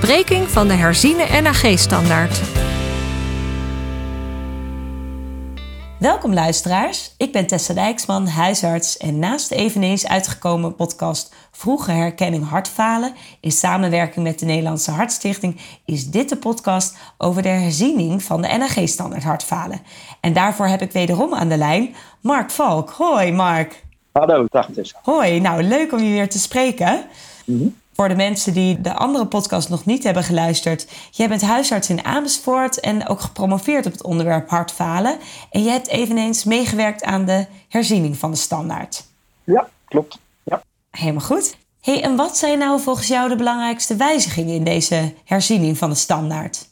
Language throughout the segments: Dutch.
bespreking van de herziene NAG-standaard. Welkom luisteraars, ik ben Tessa Dijksman, huisarts en naast de eveneens uitgekomen podcast Vroege Herkenning Hartfalen in samenwerking met de Nederlandse Hartstichting is dit de podcast over de herziening van de NAG-standaard hartfalen. En daarvoor heb ik wederom aan de lijn Mark Valk. Hoi Mark. Hallo, dag Tessa. Hoi, nou leuk om je weer te spreken. Mhm. Voor de mensen die de andere podcast nog niet hebben geluisterd. Jij bent huisarts in Amersfoort en ook gepromoveerd op het onderwerp hartfalen. En je hebt eveneens meegewerkt aan de herziening van de standaard. Ja, klopt. Ja. Helemaal goed. Hey, en wat zijn nou volgens jou de belangrijkste wijzigingen in deze herziening van de standaard?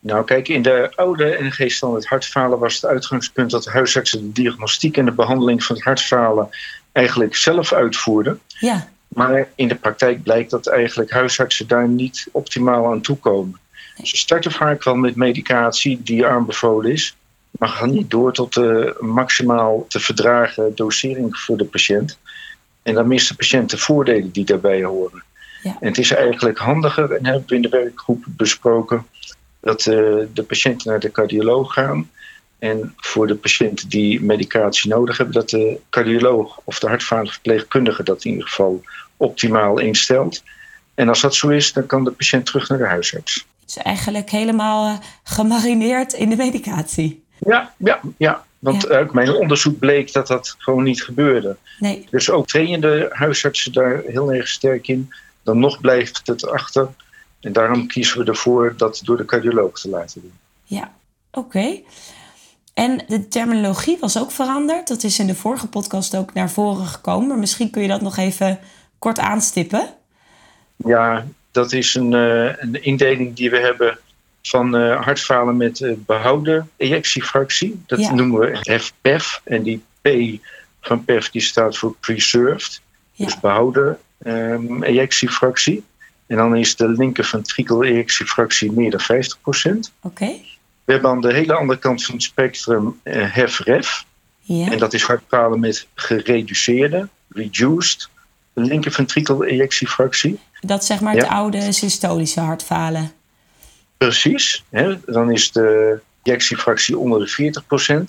Nou, kijk, in de oude NG-standaard hartfalen was het uitgangspunt dat de huisartsen de diagnostiek en de behandeling van het hartfalen eigenlijk zelf uitvoerden. Ja, Maar in de praktijk blijkt dat eigenlijk huisartsen daar niet optimaal aan toekomen. Ze starten vaak wel met medicatie die aanbevolen is, maar gaan niet door tot de maximaal te verdragen dosering voor de patiënt. En dan mist de patiënt de voordelen die daarbij horen. Ja. En het is eigenlijk handiger, en hebben we in de werkgroep besproken, dat eh, de patiënten naar de cardioloog gaan. En voor de patiënten die medicatie nodig hebben, dat de cardioloog of de hartvalenverpleegkundige dat in ieder geval optimaal instelt. En als dat zo is, dan kan de patiënt terug naar de huisarts. dus eigenlijk helemaal eh, gemarineerd in de medicatie. Ja, ja, ja. Want Ja. uit mijn onderzoek bleek dat dat gewoon niet gebeurde. Nee, Dus ook trainen de huisartsen daar heel erg sterk in. Dan nog blijft het achter. En daarom kiezen we ervoor dat door de cardioloog te laten doen. ja, oké. En de terminologie was ook veranderd. Dat is in de vorige podcast ook naar voren gekomen. Maar misschien kun je dat nog even kort aanstippen. Ja, dat is een, eh, een indeling die we hebben van eh, hartfalen met eh, behouden ejectiefractie. Dat Ja. noemen we HFpEF. En die P van PEF die staat voor preserved. Ja. Dus behouden ehm, ejectiefractie. En dan is de linker ventrikel ejectiefractie meer dan 50%. Oké, We hebben aan de hele andere kant van het spectrum eh HFrEF. ja. En dat is hartfalen met gereduceerde, reduced, linker ventrikel ejectiefractie. Dat is zeg maar het oude systolische hartfalen. Precies. Hè? Dan is de ejectiefractie onder de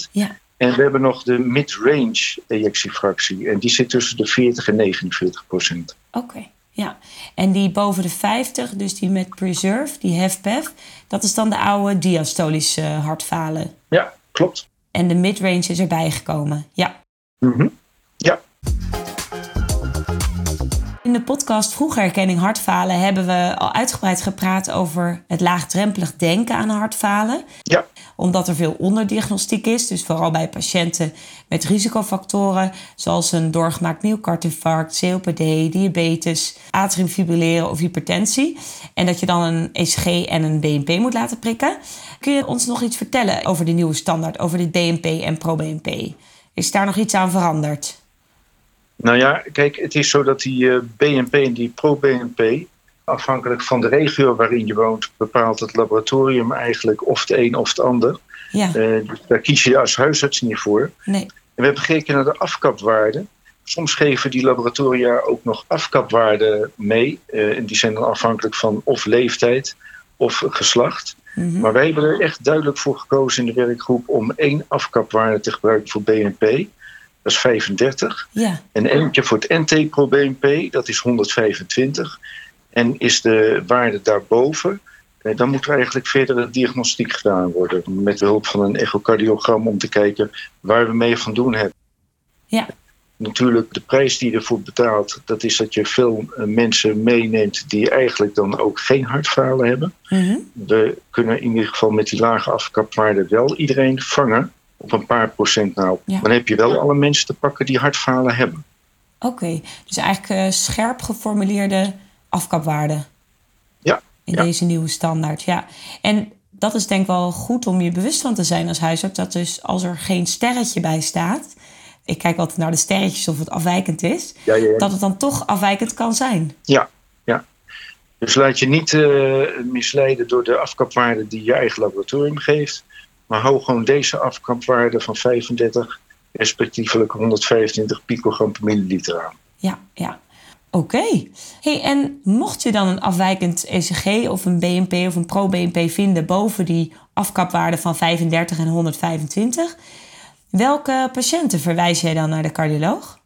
40%. Ja, En we hebben nog de mid-range ejectiefractie. En die zit tussen de 40 en 49%. oké. Ja, en die boven de 50, dus die met preserve, die HFpEF, dat is dan de oude diastolische hartfalen. Ja, klopt. En de midrange is erbij gekomen. Ja. Mhm. Ja, In de podcast Vroege Herkenning Hartfalen hebben we al uitgebreid gepraat over het laagdrempelig denken aan hartfalen. ja, Omdat er veel onderdiagnostiek is, dus vooral bij patiënten met risicofactoren zoals een doorgemaakt myocardiinfarct, COPD, diabetes, atriumfibrilleren of hypertensie. En dat je dan een ECG en een BNP moet laten prikken. Kun je ons nog iets vertellen over de nieuwe standaard, over dit BNP en pro-BNP? Is daar nog iets aan veranderd? Nou ja, kijk, het is zo dat die eh, BNP en die pro-BNP, afhankelijk van de regio waarin je woont, bepaalt het laboratorium eigenlijk of het een of het ander. Ja, Eh, dus daar kies je als huisarts niet voor. nee. En we hebben gekeken naar de afkapwaarden. Soms geven die laboratoria ook nog afkapwaarden mee. Eh, en die zijn dan afhankelijk van of leeftijd of geslacht. Mhm. Maar wij hebben er echt duidelijk voor gekozen in de werkgroep om één afkapwaarde te gebruiken voor BNP. Dat is 35. Ja, En eentje voor het NT-pro-BNP, dat is 125. En is de waarde daarboven, eh, dan moet er eigenlijk verdere diagnostiek gedaan worden. Met behulp van een echocardiogram om te kijken waar we mee van doen hebben. ja, Natuurlijk, de prijs die je ervoor betaalt, dat is dat je veel eh, mensen meeneemt die eigenlijk dan ook geen hartfalen hebben. Mhm. We kunnen in ieder geval met die lage afkapwaarde wel iedereen vangen op een paar procent nou. Ja. Dan heb je wel alle mensen te pakken die hartfalen hebben. Oké, dus eigenlijk eh, scherp geformuleerde afkapwaarden. Ja, In ja. deze nieuwe standaard, ja. En dat is denk ik wel goed om je bewust van te zijn als huisarts. Dat dus als er geen sterretje bij staat... Ik kijk altijd naar de sterretjes of het afwijkend is. Ja, ja, ja. Dat het dan toch afwijkend kan zijn. Ja, ja. Dus laat je niet eh, misleiden door de afkapwaarde die je eigen laboratorium geeft. Maar hou gewoon deze afkapwaarde van 35, respectievelijk 125 picogram per milliliter aan. Ja, ja. Oké. Hey, en mocht je dan een afwijkend ECG of een BNP of een pro-BNP vinden boven die afkapwaarde van 35 en 125, welke patiënten verwijs jij dan naar de cardioloog?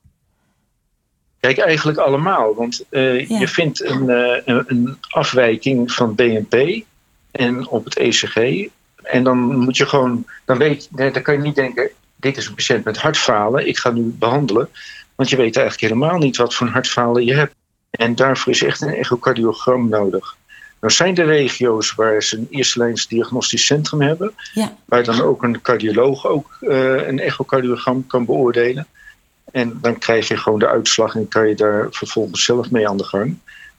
Kijk, eigenlijk allemaal. Want uh, je vindt een, uh, een, afwijking van BNP en op het ECG. En dan moet je gewoon, dan weet, dan kan je niet denken, dit is een patiënt met hartfalen, ik ga nu behandelen. Want je weet eigenlijk helemaal niet wat voor hartfalen je hebt. En daarvoor is echt een echocardiogram nodig. Nou zijn er regio's waar ze een eerste diagnostisch centrum hebben. Ja. Waar dan ook een cardioloog ook uh, een echocardiogram kan beoordelen. En dan krijg je gewoon de uitslag en kan je daar vervolgens zelf mee aan de gang.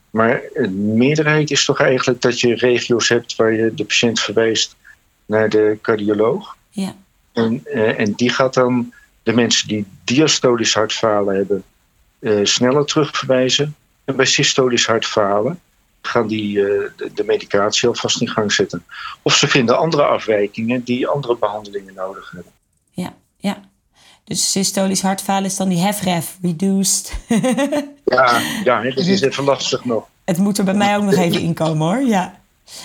Maar de meerderheid is toch eigenlijk dat je regio's hebt waar je de patiënt verwijst naar de cardioloog. Ja. En, uh, en die gaat dan de mensen die diastolisch hartfalen hebben uh, sneller terugverwijzen. En bij systolisch hartfalen gaan die uh, de, de, medicatie alvast in gang zetten. Of ze vinden andere afwijkingen die andere behandelingen nodig hebben. Ja, ja. Dus systolisch hartfalen is dan die HEFREF, reduced. ja, ja, dat is even lastig nog. Het moet er bij mij ook nog even inkomen hoor, ja.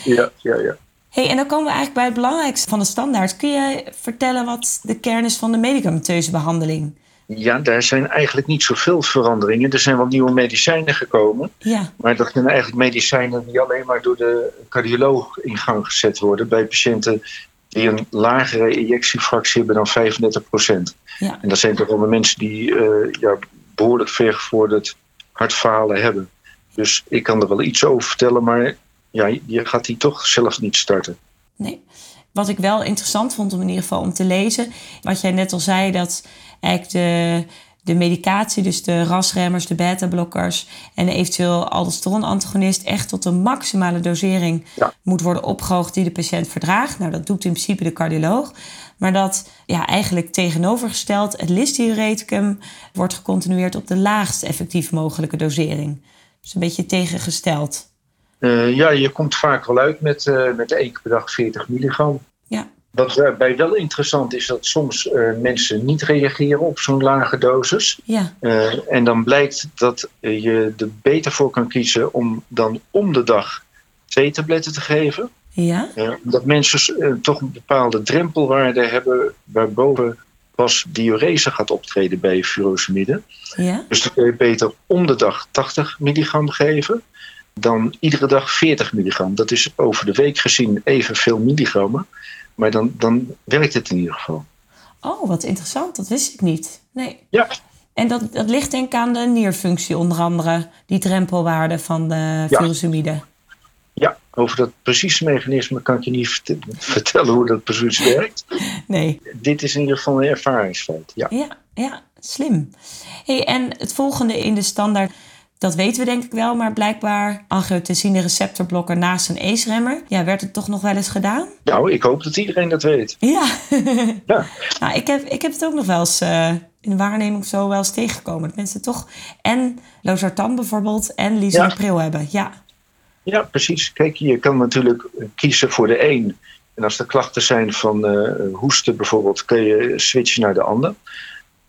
Ja, ja, ja. Hey, en dan komen we eigenlijk bij het belangrijkste van de standaard. Kun je vertellen wat de kern is van de medicamenteuze behandeling? Ja, daar zijn eigenlijk niet zoveel veranderingen. Er zijn wel nieuwe medicijnen gekomen. Ja. Maar dat zijn eigenlijk medicijnen die alleen maar door de cardioloog in gang gezet worden bij patiënten die een lagere ejectiefractie hebben dan 35 procent. Ja. En dat zijn toch de mensen die uh, ja, behoorlijk vergevorderd hartfalen hebben. Dus ik kan er wel iets over vertellen, maar ja, je gaat die toch zelf niet starten. Nee. Wat ik wel interessant vond om in ieder geval om te lezen, wat jij net al zei, dat eigenlijk de, de medicatie, dus de rasremmers, de beta-blokkers en eventueel aldosteronantagonist echt tot de maximale dosering moet worden opgehoogd die de patiënt verdraagt. Nou, dat doet in principe de cardioloog. Maar dat ja, eigenlijk tegenovergesteld, het listdiureticum wordt gecontinueerd op de laagst effectief mogelijke dosering. Dus een beetje tegengesteld. Uh, ja, je komt vaak wel uit met, uh, met één keer per dag 40 milligram. Ja. Wat daarbij wel interessant is dat soms uh, mensen niet reageren op zo'n lage dosis. Ja. en dan blijkt dat je er beter voor kan kiezen om dan om de dag twee tabletten te geven. Ja. dat mensen toch een bepaalde drempelwaarde hebben waarboven pas diurese gaat optreden bij furosemide. Ja. Dus dan kun je beter om de dag 80 milligram geven dan iedere dag 40 milligram. Dat is over de week gezien evenveel milligrammen. Maar dan, dan werkt het in ieder geval. Oh, wat interessant. Dat wist ik niet. Nee. Ja. En dat, dat ligt denk ik aan de nierfunctie onder andere. Die drempelwaarde van de furosemide. Ja, over dat precieze mechanisme kan ik je niet vertellen hoe dat precies werkt. Nee. Dit is in ieder geval een ervaringsfeit. Ja, ja, ja slim. Hey, en het volgende in de standaard dat weten we denk ik wel, maar blijkbaar angiotensine receptorblokker naast een ACE-remmer. Ja, werd het toch nog wel eens gedaan? Nou, ik hoop dat iedereen dat weet. Ja. ja. Nou, ik heb, ik heb het ook nog wel eens uh, in de waarneming zo wel eens tegengekomen. Dat mensen toch en losartan bijvoorbeeld en lisinopril ja. hebben. Ja. ja, precies. Kijk, je kan natuurlijk kiezen voor de een. En als er klachten zijn van uh, hoesten bijvoorbeeld, kun je switchen naar de ander.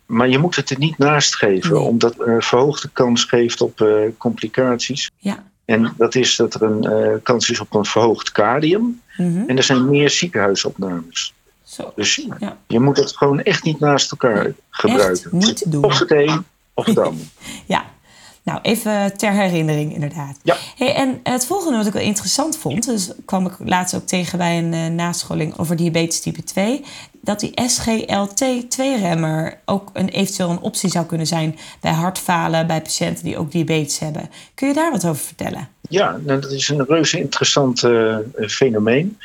Maar je moet het er niet naast geven, omdat het een verhoogde kans geeft op uh, complicaties. Ja. En dat is dat er een uh, kans is op een verhoogd cardium. Mm -hmm. En er zijn meer ziekenhuisopnames. Zo. Dus ja. je moet het gewoon echt niet naast elkaar gebruiken. Echt niet doen. Of het een of het ander. ja, nou, even ter herinnering inderdaad. Ja. Hey, en het volgende wat ik wel interessant vond, dus kwam ik laatst ook tegen bij een uh, nascholing over diabetes type 2, dat die SGLT2-remmer ook een, eventueel een optie zou kunnen zijn bij hartfalen, bij patiënten die ook diabetes hebben. Kun je daar wat over vertellen? Ja, nou, dat is een reuze interessant uh, fenomeen.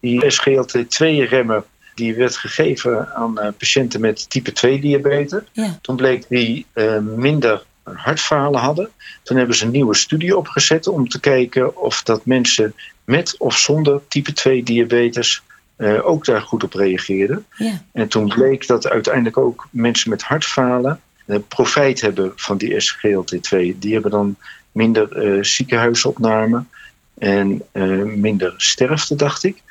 Die SGLT2-remmer die werd gegeven aan uh, patiënten met type 2 diabetes. Ja. Toen bleek die uh, minder hartfalen hadden. Toen hebben ze een nieuwe studie opgezet om te kijken of dat mensen met of zonder type 2 diabetes uh, ook daar goed op reageerden. Ja. En toen bleek dat uiteindelijk ook mensen met hartfalen uh, profijt hebben van die SGLT2. Die hebben dan minder uh, ziekenhuisopname en minder sterfte, dacht ik.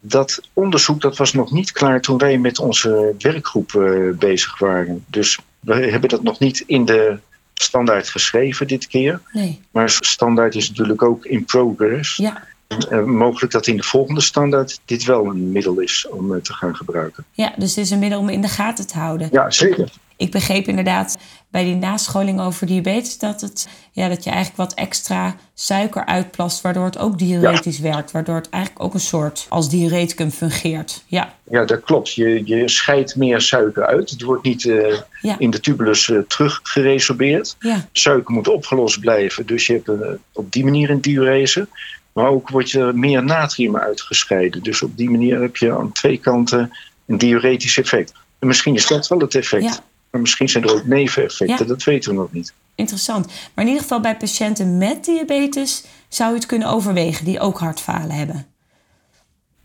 Dat onderzoek dat was nog niet klaar toen wij met onze werkgroep bezig waren. Dus we hebben dat nog niet in de standaard geschreven dit keer. Nee. Maar standaard is natuurlijk ook in progress. Ja. Uh, mogelijk dat in de volgende standaard dit wel een middel is om uh, te gaan gebruiken. Ja, dus het is een middel om in de gaten te houden. Ja, zeker. Ik begreep inderdaad bij die nascholing over diabetes dat, het, ja, dat je eigenlijk wat extra suiker uitplast, waardoor het ook diuretisch ja. werkt. Waardoor het eigenlijk ook een soort als diureticum fungeert. Ja, ja dat klopt. Je, je scheidt meer suiker uit. Het wordt niet uh, ja. in de tubulus uh, teruggeresorbeerd. Ja. Suiker moet opgelost blijven, dus je hebt uh, op die manier een diurese. Maar ook wordt er meer natrium uitgescheiden. Dus op die manier heb je aan twee kanten een diuretisch effect. En misschien is dat wel het effect. Maar misschien zijn er ook neveneffecten, Ja. dat weten we nog niet. Interessant. Maar in ieder geval bij patiënten met diabetes zou je het kunnen overwegen die ook hartfalen hebben.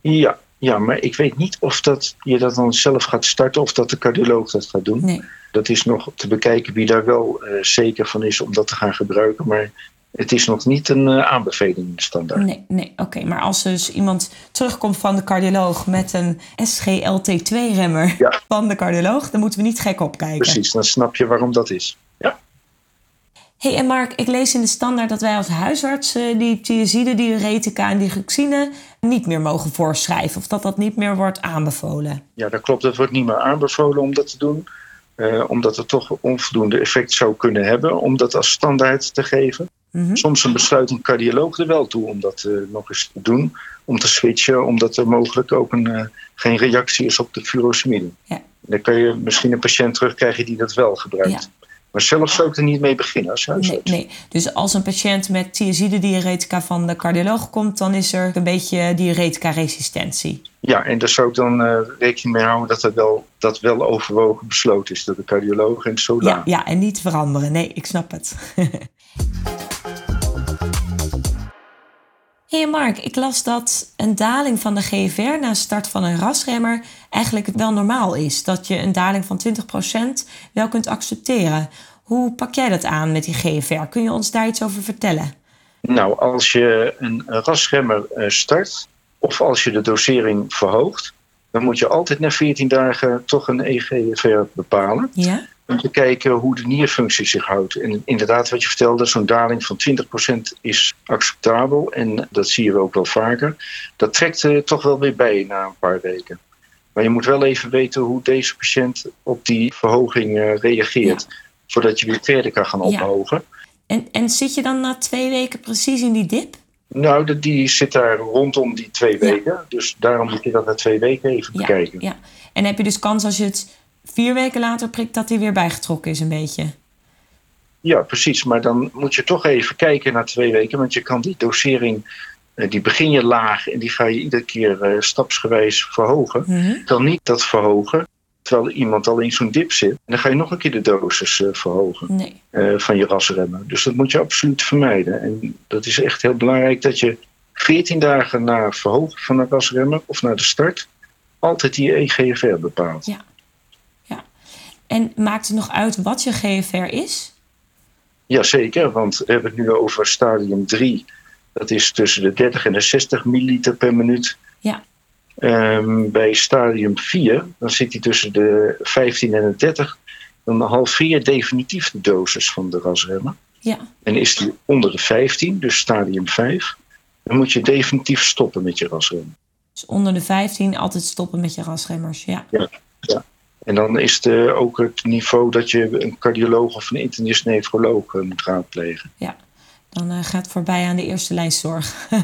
Ja, ja, maar ik weet niet of dat je dat dan zelf gaat starten of dat de cardioloog dat gaat doen. Nee. Dat is nog te bekijken wie daar wel uh, zeker van is om dat te gaan gebruiken. Maar het is nog niet een uh, aanbeveling in de standaard. Nee, nee oké. Okay. Maar als dus iemand terugkomt van de cardioloog met een SGLT2-remmer ja. van de cardioloog, dan moeten we niet gek opkijken. Precies, dan snap je waarom dat is. Ja. hey, en Mark, ik lees in de standaard dat wij als huisarts uh, die thiazide, diuretica en digoxine niet meer mogen voorschrijven. Of dat dat niet meer wordt aanbevolen. Ja, dat klopt. Dat wordt niet meer aanbevolen om dat te doen. Uh, omdat het toch onvoldoende effect zou kunnen hebben om dat als standaard te geven. Mhm. Soms besluit een cardioloog er wel toe om dat uh, nog eens te doen. Om te switchen, omdat er mogelijk ook een, uh, geen reactie is op de furosemide. Ja. Dan kan je misschien een patiënt terugkrijgen die dat wel gebruikt. Ja. Maar zelf zou ik er niet mee beginnen als Nee, huisarts. nee. Dus als een patiënt met thiazide diuretica van de cardioloog komt, dan is er een beetje diuretica resistentie. Ja, en daar zou ik dan uh, rekening mee houden dat dat wel, dat wel overwogen besloten is door de cardioloog en zo Ja, ja, en niet veranderen. Nee, ik snap het. hey Mark, ik las dat een daling van de GFR na start van een rasremmer eigenlijk wel normaal is. Dat je een daling van 20% wel kunt accepteren. Hoe pak jij dat aan met die GFR? Kun je ons daar iets over vertellen? Nou, als je een rasremmer start of als je de dosering verhoogt, dan moet je altijd na 14 dagen toch een EGFR bepalen. Ja? Om te kijken hoe de nierfunctie zich houdt. En inderdaad, wat je vertelde, zo'n daling van 20% is acceptabel. En dat zie je ook wel vaker. Dat trekt uh, toch wel weer bij na een paar weken. Maar je moet wel even weten hoe deze patiënt op die verhoging uh, reageert. Ja. Voordat je weer verder kan gaan ophogen. Ja. En, en zit je dan na twee weken precies in die dip? Nou, die zit daar rondom die twee weken. Ja. Dus daarom moet je dat na twee weken even bekijken. Ja. En heb je dus kans als je het vier weken later prikt, dat hij weer bijgetrokken is een beetje? Ja, precies. Maar dan moet je toch even kijken na twee weken. Want je kan die dosering, die begin je laag en die ga je iedere keer stapsgewijs verhogen. Je kan niet dat verhogen terwijl iemand al in zo'n dip zit. En dan ga je nog een keer de dosis uh, verhogen nee. uh, van je rasremmen. Dus dat moet je absoluut vermijden. En dat is echt heel belangrijk dat je 14 dagen na verhoging van de rasremmer of na de start altijd die EGFR bepaalt. Ja. En maakt het nog uit wat je GFR is? Jazeker, want we hebben het nu over stadium 3. Dat is tussen de 30 en de 60 milliliter per minuut. Ja. Um, bij stadium 4, dan zit hij tussen de 15 en de 30. Dan halveer je definitief de dosis van de rasremmer. Ja. En is die onder de 15, dus stadium 5, dan moet je definitief stoppen met je rasremmer. Dus onder de 15 altijd stoppen met je rasremmers, ja. Ja, ja. En dan is het ook het niveau dat je een cardioloog of een internist-nefroloog uh, moet raadplegen. Ja, dan uh, gaat voorbij aan de eerste lijnzorg.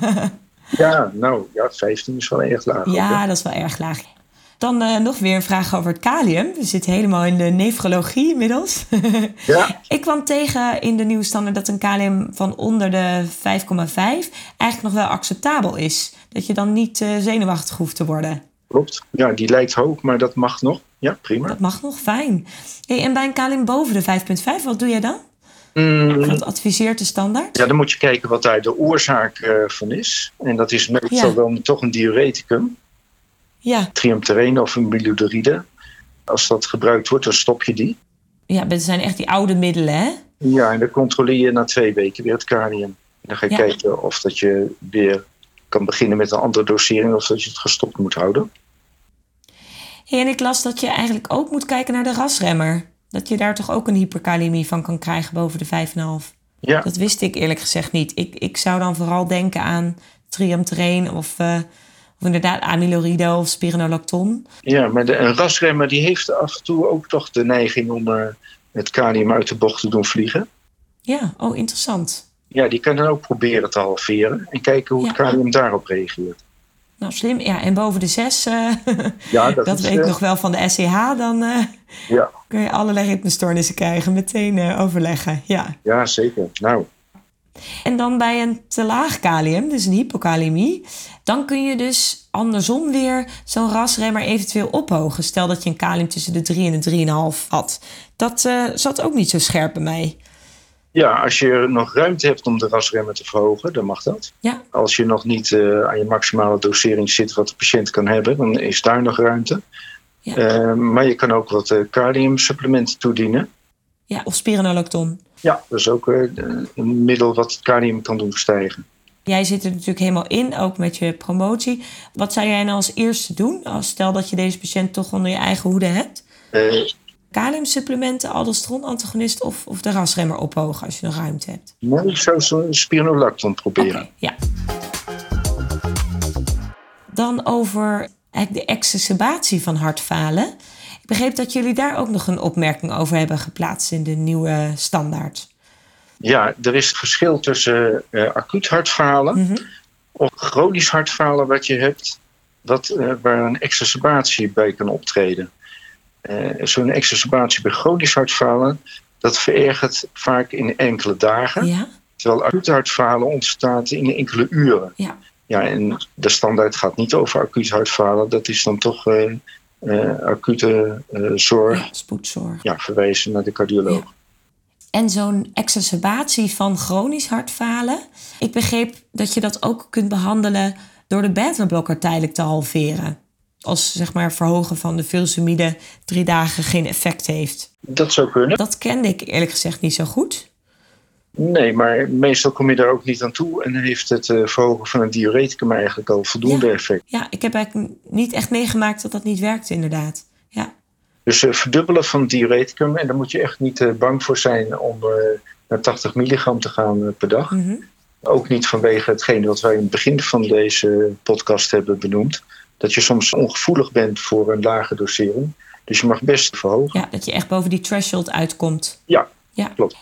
Ja, nou ja, 15 is wel erg laag. Ja, ook, dat is wel erg laag. Dan uh, nog weer een vraag over het kalium. We zitten helemaal in de nefrologie inmiddels. Ja. Ik kwam tegen in de nieuwe standaard dat een kalium van onder de 5,5 eigenlijk nog wel acceptabel is. Dat je dan niet uh, zenuwachtig hoeft te worden. Klopt. Ja, die lijkt hoog, maar dat mag nog. Ja, prima. Dat mag nog, fijn. Hey, en bij een kalium boven de 5,5, wat doe jij dan? Mm. Wat adviseert de standaard? Ja, dan moet je kijken wat daar de oorzaak uh, van is. En dat is meestal ja. dan toch een diureticum. Ja. Triamterene of een miludoride. Als dat gebruikt wordt, dan stop je die. Ja, dat zijn echt die oude middelen, hè? Ja, en dan controleer je na twee weken weer het kalium. En dan ga je Ja. kijken of dat je weer kan beginnen met een andere dosering... of dat je het gestopt moet houden. Hey, en ik las dat je eigenlijk ook moet kijken naar de rasremmer. Dat je daar toch ook een hyperkalemie van kan krijgen boven de 5,5. Ja, Dat wist ik eerlijk gezegd niet. Ik, ik zou dan vooral denken aan triamtereen of, eh, of inderdaad amyloride of spironolacton. ja maar de, een rasremmer die heeft af en toe ook toch de neiging om eh, het kalium uit de bocht te doen vliegen. Ja, oh interessant. Ja, die kan dan ook proberen te halveren en kijken hoe het Ja. kalium daarop reageert. Nou, slim. Ja, en boven de 6, Ja, dat, is, weet ik eh, nog wel van de SCH, dan eh, Ja, kun je allerlei ritmestoornissen krijgen. Meteen eh, overleggen, ja. ja, zeker. Nou, En dan bij een te laag kalium, dus een hypokalemie, dan kun je dus andersom weer zo'n rasremmer eventueel ophogen. Stel dat je een kalium tussen de 3 en de 3,5 had. Dat eh, zat ook niet zo scherp bij mij. Ja, als je nog ruimte hebt om de rasremmer te verhogen, dan mag dat. Ja, Als je nog niet eh, aan je maximale dosering zit wat de patiënt kan hebben, dan is daar nog ruimte. Ja. Eh, maar je kan ook wat eh, kaliumsupplementen toedienen. ja of spironolacton. Ja, dat is ook een middel wat het kalium kan doen stijgen. Jij zit er natuurlijk helemaal in, ook met je promotie. Wat zou jij nou als eerste doen? Als stel dat je deze patiënt toch onder je eigen hoede hebt. Eh, Kaliumsupplementen, aldosteron-antagonist of, of de rasremmer ophogen als je nog ruimte hebt. maar ik zou zo'n spironolacton proberen. Ja. Dan over eigenlijk de exacerbatie van hartfalen. Ik begreep dat jullie daar ook nog een opmerking over hebben geplaatst in de nieuwe standaard. Ja, er is verschil tussen eh, acuut hartfalen Mhm. of chronisch hartfalen wat je hebt, wat, eh, waar een exacerbatie bij kan optreden. Eh, Zo'n exacerbatie bij chronisch hartfalen, dat verergert vaak in enkele dagen. Ja, Terwijl acuut hartfalen ontstaat in enkele uren. ja, Ja, en de standaard gaat niet over acuut hartfalen. Dat is dan toch eh, eh, acute zorg. ja, spoedzorg. Ja, verwijzen naar de cardioloog. Ja. En zo'n exacerbatie van chronisch hartfalen. Ik begreep dat je dat ook kunt behandelen door de beta-blokker tijdelijk te halveren. Als zeg maar verhogen van de furosemide drie dagen geen effect heeft. Dat zou kunnen. Dat kende ik eerlijk gezegd niet zo goed. Nee, maar meestal kom je daar ook niet aan toe. En heeft het eh, verhogen van een diureticum eigenlijk al voldoende Ja. effect. Ja, ik heb eigenlijk niet echt meegemaakt dat dat niet werkte inderdaad. Ja, Dus eh, verdubbelen van het diureticum. En daar moet je echt niet eh, bang voor zijn om naar 80 milligram te gaan per dag. mhm. Ook niet vanwege hetgene wat wij in het begin van deze podcast hebben benoemd. Dat je soms ongevoelig bent voor een lage dosering. Dus je mag best verhogen. ja dat je echt boven die threshold uitkomt. Ja, Ja. klopt.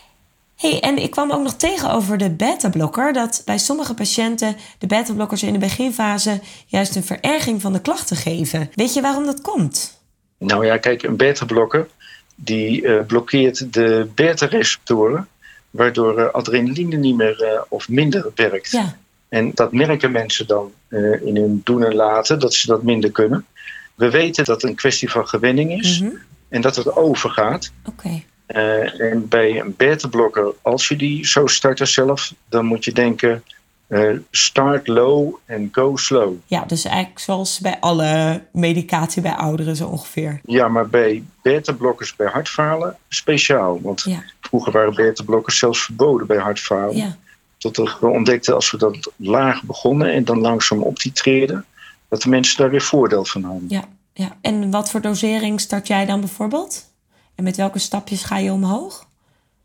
hey, en ik kwam ook nog tegen over de beta-blokker. Dat bij sommige patiënten de beta-blokkers in de beginfase juist een vererging van de klachten geven. Weet je waarom dat komt? Nou ja, kijk, een beta-blokker die eh, blokkeert de beta-receptoren. Waardoor eh, adrenaline niet meer eh, of minder werkt. Ja, En dat merken mensen dan eh, in hun doen en laten, dat ze dat minder kunnen. We weten dat het een kwestie van gewenning is mhm. en dat het overgaat. oké. Eh, en bij een beta-blokker, als je die zo starten zelf, dan moet je denken: eh, start low en go slow. Ja, dus eigenlijk zoals bij alle medicatie bij ouderen zo ongeveer. Ja, maar bij beta-blokkers bij hartfalen speciaal. Want Ja, vroeger waren beta-blokkers zelfs verboden bij hartfalen. ja, Tot we ontdekten als we dat laag begonnen en dan langzaam optitreerden, dat de mensen daar weer voordeel van hadden. ja, ja. En wat voor dosering start jij dan bijvoorbeeld? En met welke stapjes ga je omhoog?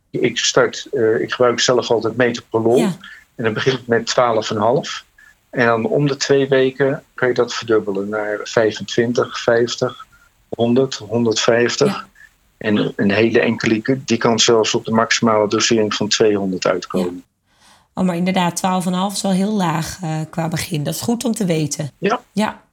Ik, start, eh, ik gebruik zelf altijd metoprolol. Ja, En dan begin ik met 12,5. En dan om de twee weken kan je dat verdubbelen naar 25, 50, 100, 150. Ja. En een hele enkele, die kan zelfs op de maximale dosering van 200 uitkomen. Oh, maar inderdaad, 12,5 is wel heel laag eh, qua begin. Dat is goed om te weten. Ja. Ja.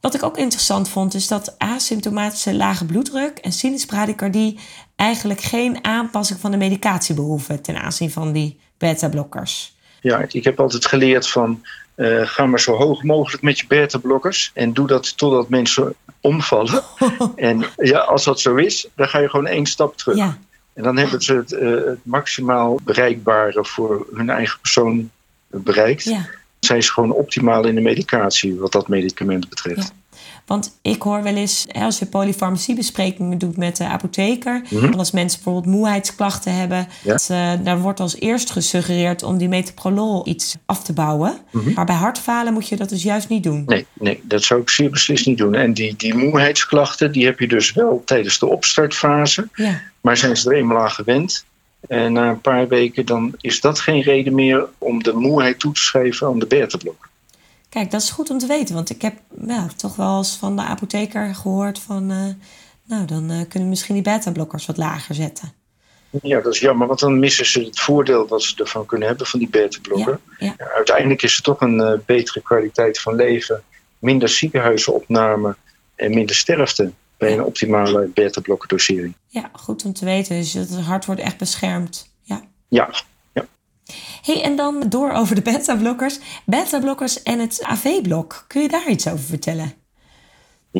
Wat ik ook interessant vond, is dat asymptomatische lage bloeddruk en sinusbradykardie eigenlijk geen aanpassing van de medicatie behoeven ten aanzien van die beta-blokkers. Ja, ik heb altijd geleerd van eh, ga maar zo hoog mogelijk met je beta-blokkers. En doe dat totdat mensen omvallen. en ja, als dat zo is, dan ga je gewoon één stap terug. Ja, En dan hebben ze het, eh, het maximaal bereikbare voor hun eigen persoon bereikt. ja. Zijn ze gewoon optimaal in de medicatie wat dat medicament betreft. Ja. Want ik hoor wel eens, als je polyfarmaciebesprekingen doet met de apotheker, en als mensen bijvoorbeeld moeheidsklachten hebben, dat, uh, daar wordt als eerst gesuggereerd om die metoprolol iets af te bouwen. Maar bij hartfalen moet je dat dus juist niet doen. Nee, nee dat zou ik zeer beslist niet doen. En die, die moeheidsklachten, die heb je dus wel tijdens de opstartfase. Ja. Maar zijn ze er eenmaal aan gewend, en na een paar weken dan is dat geen reden meer om de moeheid toe te schrijven aan de beta-blokker. Kijk, dat is goed om te weten, want ik heb ja, toch wel eens van de apotheker gehoord van, uh, nou dan uh, kunnen we misschien die beta-blokkers wat lager zetten. Ja, dat is jammer, want dan missen ze het voordeel wat ze ervan kunnen hebben van die beta-blokker. Ja, ja. Uiteindelijk is het toch een uh, betere kwaliteit van leven, minder ziekenhuisopname en minder sterfte bij een optimale beta-blokkerdosering. Ja, goed om te weten. Dus het hart wordt echt beschermd. Ja. Ja. Hey, en dan door over de beta-blokkers. Beta-blokkers en het AV-blok. Kun je daar iets over vertellen?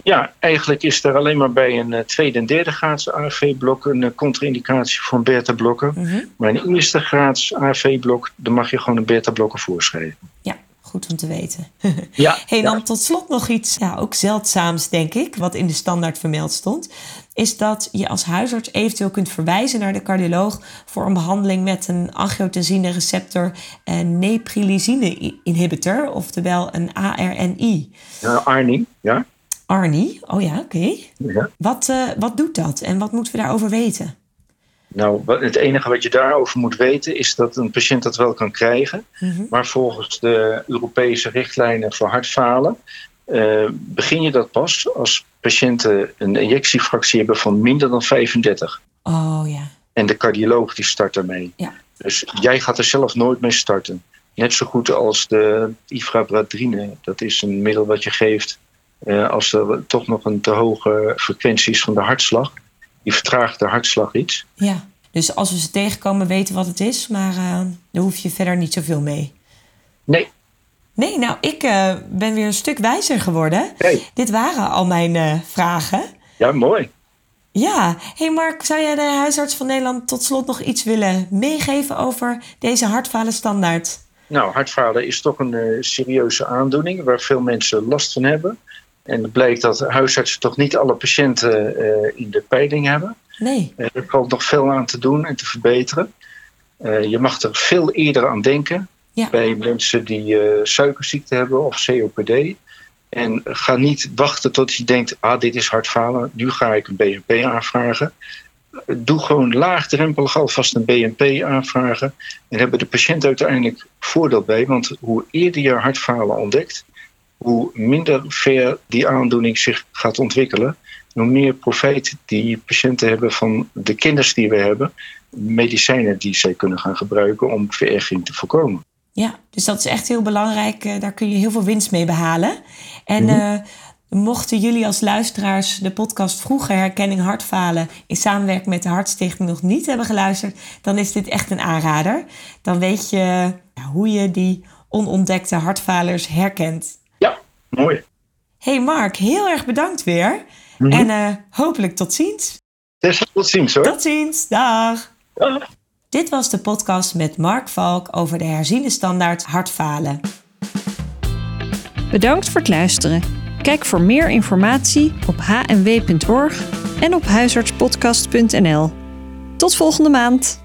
Ja, eigenlijk is er alleen maar bij een tweede en derde graads AV-blok een contra-indicatie voor een beta-blokker. Mm -hmm. Maar een eerste graads AV-blok, dan mag je gewoon een beta-blokker voorschrijven. Ja, goed om te weten. Ja, hey, dan ja. tot slot nog iets, ja, ook zeldzaams denk ik, wat in de standaard vermeld stond. Is dat je als huisarts eventueel kunt verwijzen naar de cardioloog voor een behandeling met een angiotensine receptor en neprilizine inhibitor, oftewel een ARNI. Ja, ARNI, ja. ARNI, oh ja, oké. Okay. Ja. Wat, uh, wat doet dat en wat moeten we daarover weten? Nou, het enige wat je daarover moet weten is dat een patiënt dat wel kan krijgen. Mm -hmm. Maar volgens de Europese richtlijnen voor hartfalen uh, begin je dat pas als patiënten een injectiefractie hebben van minder dan 35. Oh ja. En de cardioloog die start daarmee. Ja. Dus jij gaat er zelf nooit mee starten. Net zo goed als de ifrabradrine. Dat is een middel wat je geeft uh, als er toch nog een te hoge frequentie is van de hartslag. Die vertraagt de hartslag iets. Ja, dus als we ze tegenkomen weten wat het is, maar uh, daar hoef je verder niet zoveel mee. Nee. Nee, nou, ik uh, ben weer een stuk wijzer geworden. Hey. Dit waren al mijn uh, vragen. Ja, mooi. Ja, hey Mark, zou jij de huisarts van Nederland tot slot nog iets willen meegeven over deze hartfalen standaard? Nou, hartfalen is toch een uh, serieuze aandoening waar veel mensen last van hebben. En het blijkt dat huisartsen toch niet alle patiënten in de peiling hebben. Nee. Er valt nog veel aan te doen en te verbeteren. Je mag er veel eerder aan denken ja. bij mensen die suikerziekte hebben of COPD. En ga niet wachten tot je denkt, ah, dit is hartfalen, nu ga ik een BNP aanvragen. Doe gewoon laagdrempelig alvast een BNP aanvragen. En hebben de patiënt uiteindelijk voordeel bij. Want hoe eerder je hartfalen ontdekt, hoe minder ver die aandoening zich gaat ontwikkelen. Hoe meer profijt die patiënten hebben van de kennis die we hebben, medicijnen die zij kunnen gaan gebruiken om verergering te voorkomen. Ja, dus dat is echt heel belangrijk. Daar kun je heel veel winst mee behalen. En mm-hmm. uh, mochten jullie als luisteraars de podcast Vroege Herkenning Hartfalen in samenwerking met de Hartstichting nog niet hebben geluisterd, dan is dit echt een aanrader. Dan weet je ja, hoe je die onontdekte hartfalers herkent. Ja, mooi. Hey Mark, heel erg bedankt weer. Mm-hmm. En uh, hopelijk tot ziens. Tot ziens hoor. Tot ziens, dag. dag. Dit was de podcast met Mark Valk over de herziene standaard hartfalen. Bedankt voor het luisteren. Kijk voor meer informatie op hnw.org en op huisartspodcast.nl. Tot volgende maand.